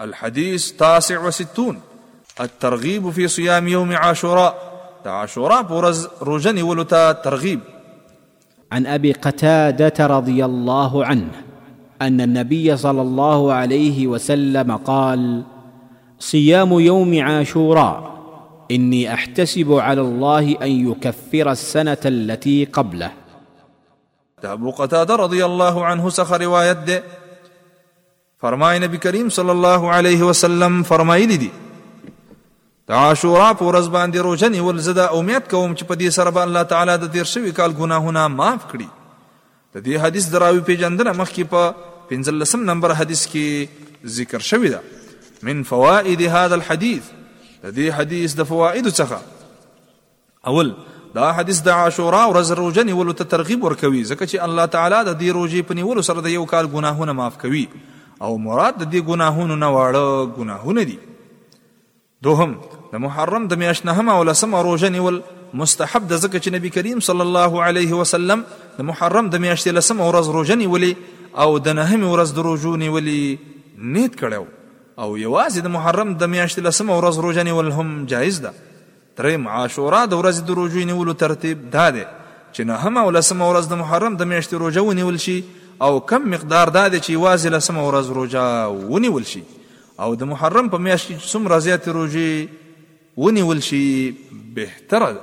الحديث تاسع وستون الترغيب في صيام يوم عاشوراء عاشوراء برز رجني ولتا الترغيب عن أبي قتادة رضي الله عنه أن النبي صلى الله عليه وسلم قال صيام يوم عاشوراء إني أحتسب على الله أن يكفر السنة التي قبله أبو قتادة رضي الله عنه سخر روايته فرمای نبی کریم صلی الله علیه وسلم فرمایلی دی د عاشورا په ورځ باندې روزه نیول زه دا امید کوم چې په دې سره به الله تعالی د تیر شوي کال ګناهونه معاف کړي د دې حدیث دراوی پیژندنه مخکې په 15 نمبر حدیث کې ذکر شوی ده من فوائد هذا الحديث د دې حدیث د فواید څخه اول، دا حدیث د عاشورا ورځ روژه نیولو ته ترغیب ورکوي، ځکه چې الله تعالی د دې روژې په نیولو سره د یو کال ګناهونه معاف کوي او مراد د دې ګناهونو نه واړه ګناهونه دي. دوهم، د محرم د میاشت نهمه او لسمه روژه نیول مستحب ده، ځکه چې نبي کریم صلی الله علیه وسلم د محرم د میاشتې لسمه ورځ روژه نیولې او د نهمې ورځ د روژو نیولې نیت کړی او یوازې د محرم د میاشتې لسمه ورځ روژه نیول هم جایز ده. دریم، عاشورا د ورځې د روژې نیولو ترتیب دا دی چې نهمه او لسمه ورځ د محرم د میاشتې روژه ونیول شي او کم مقدار دا دی چې یوازې لسمه ورځ روژه ونیول شي او د محرم په میاشت کې څومره زیاتې روژې ونیول شي بهتره ده.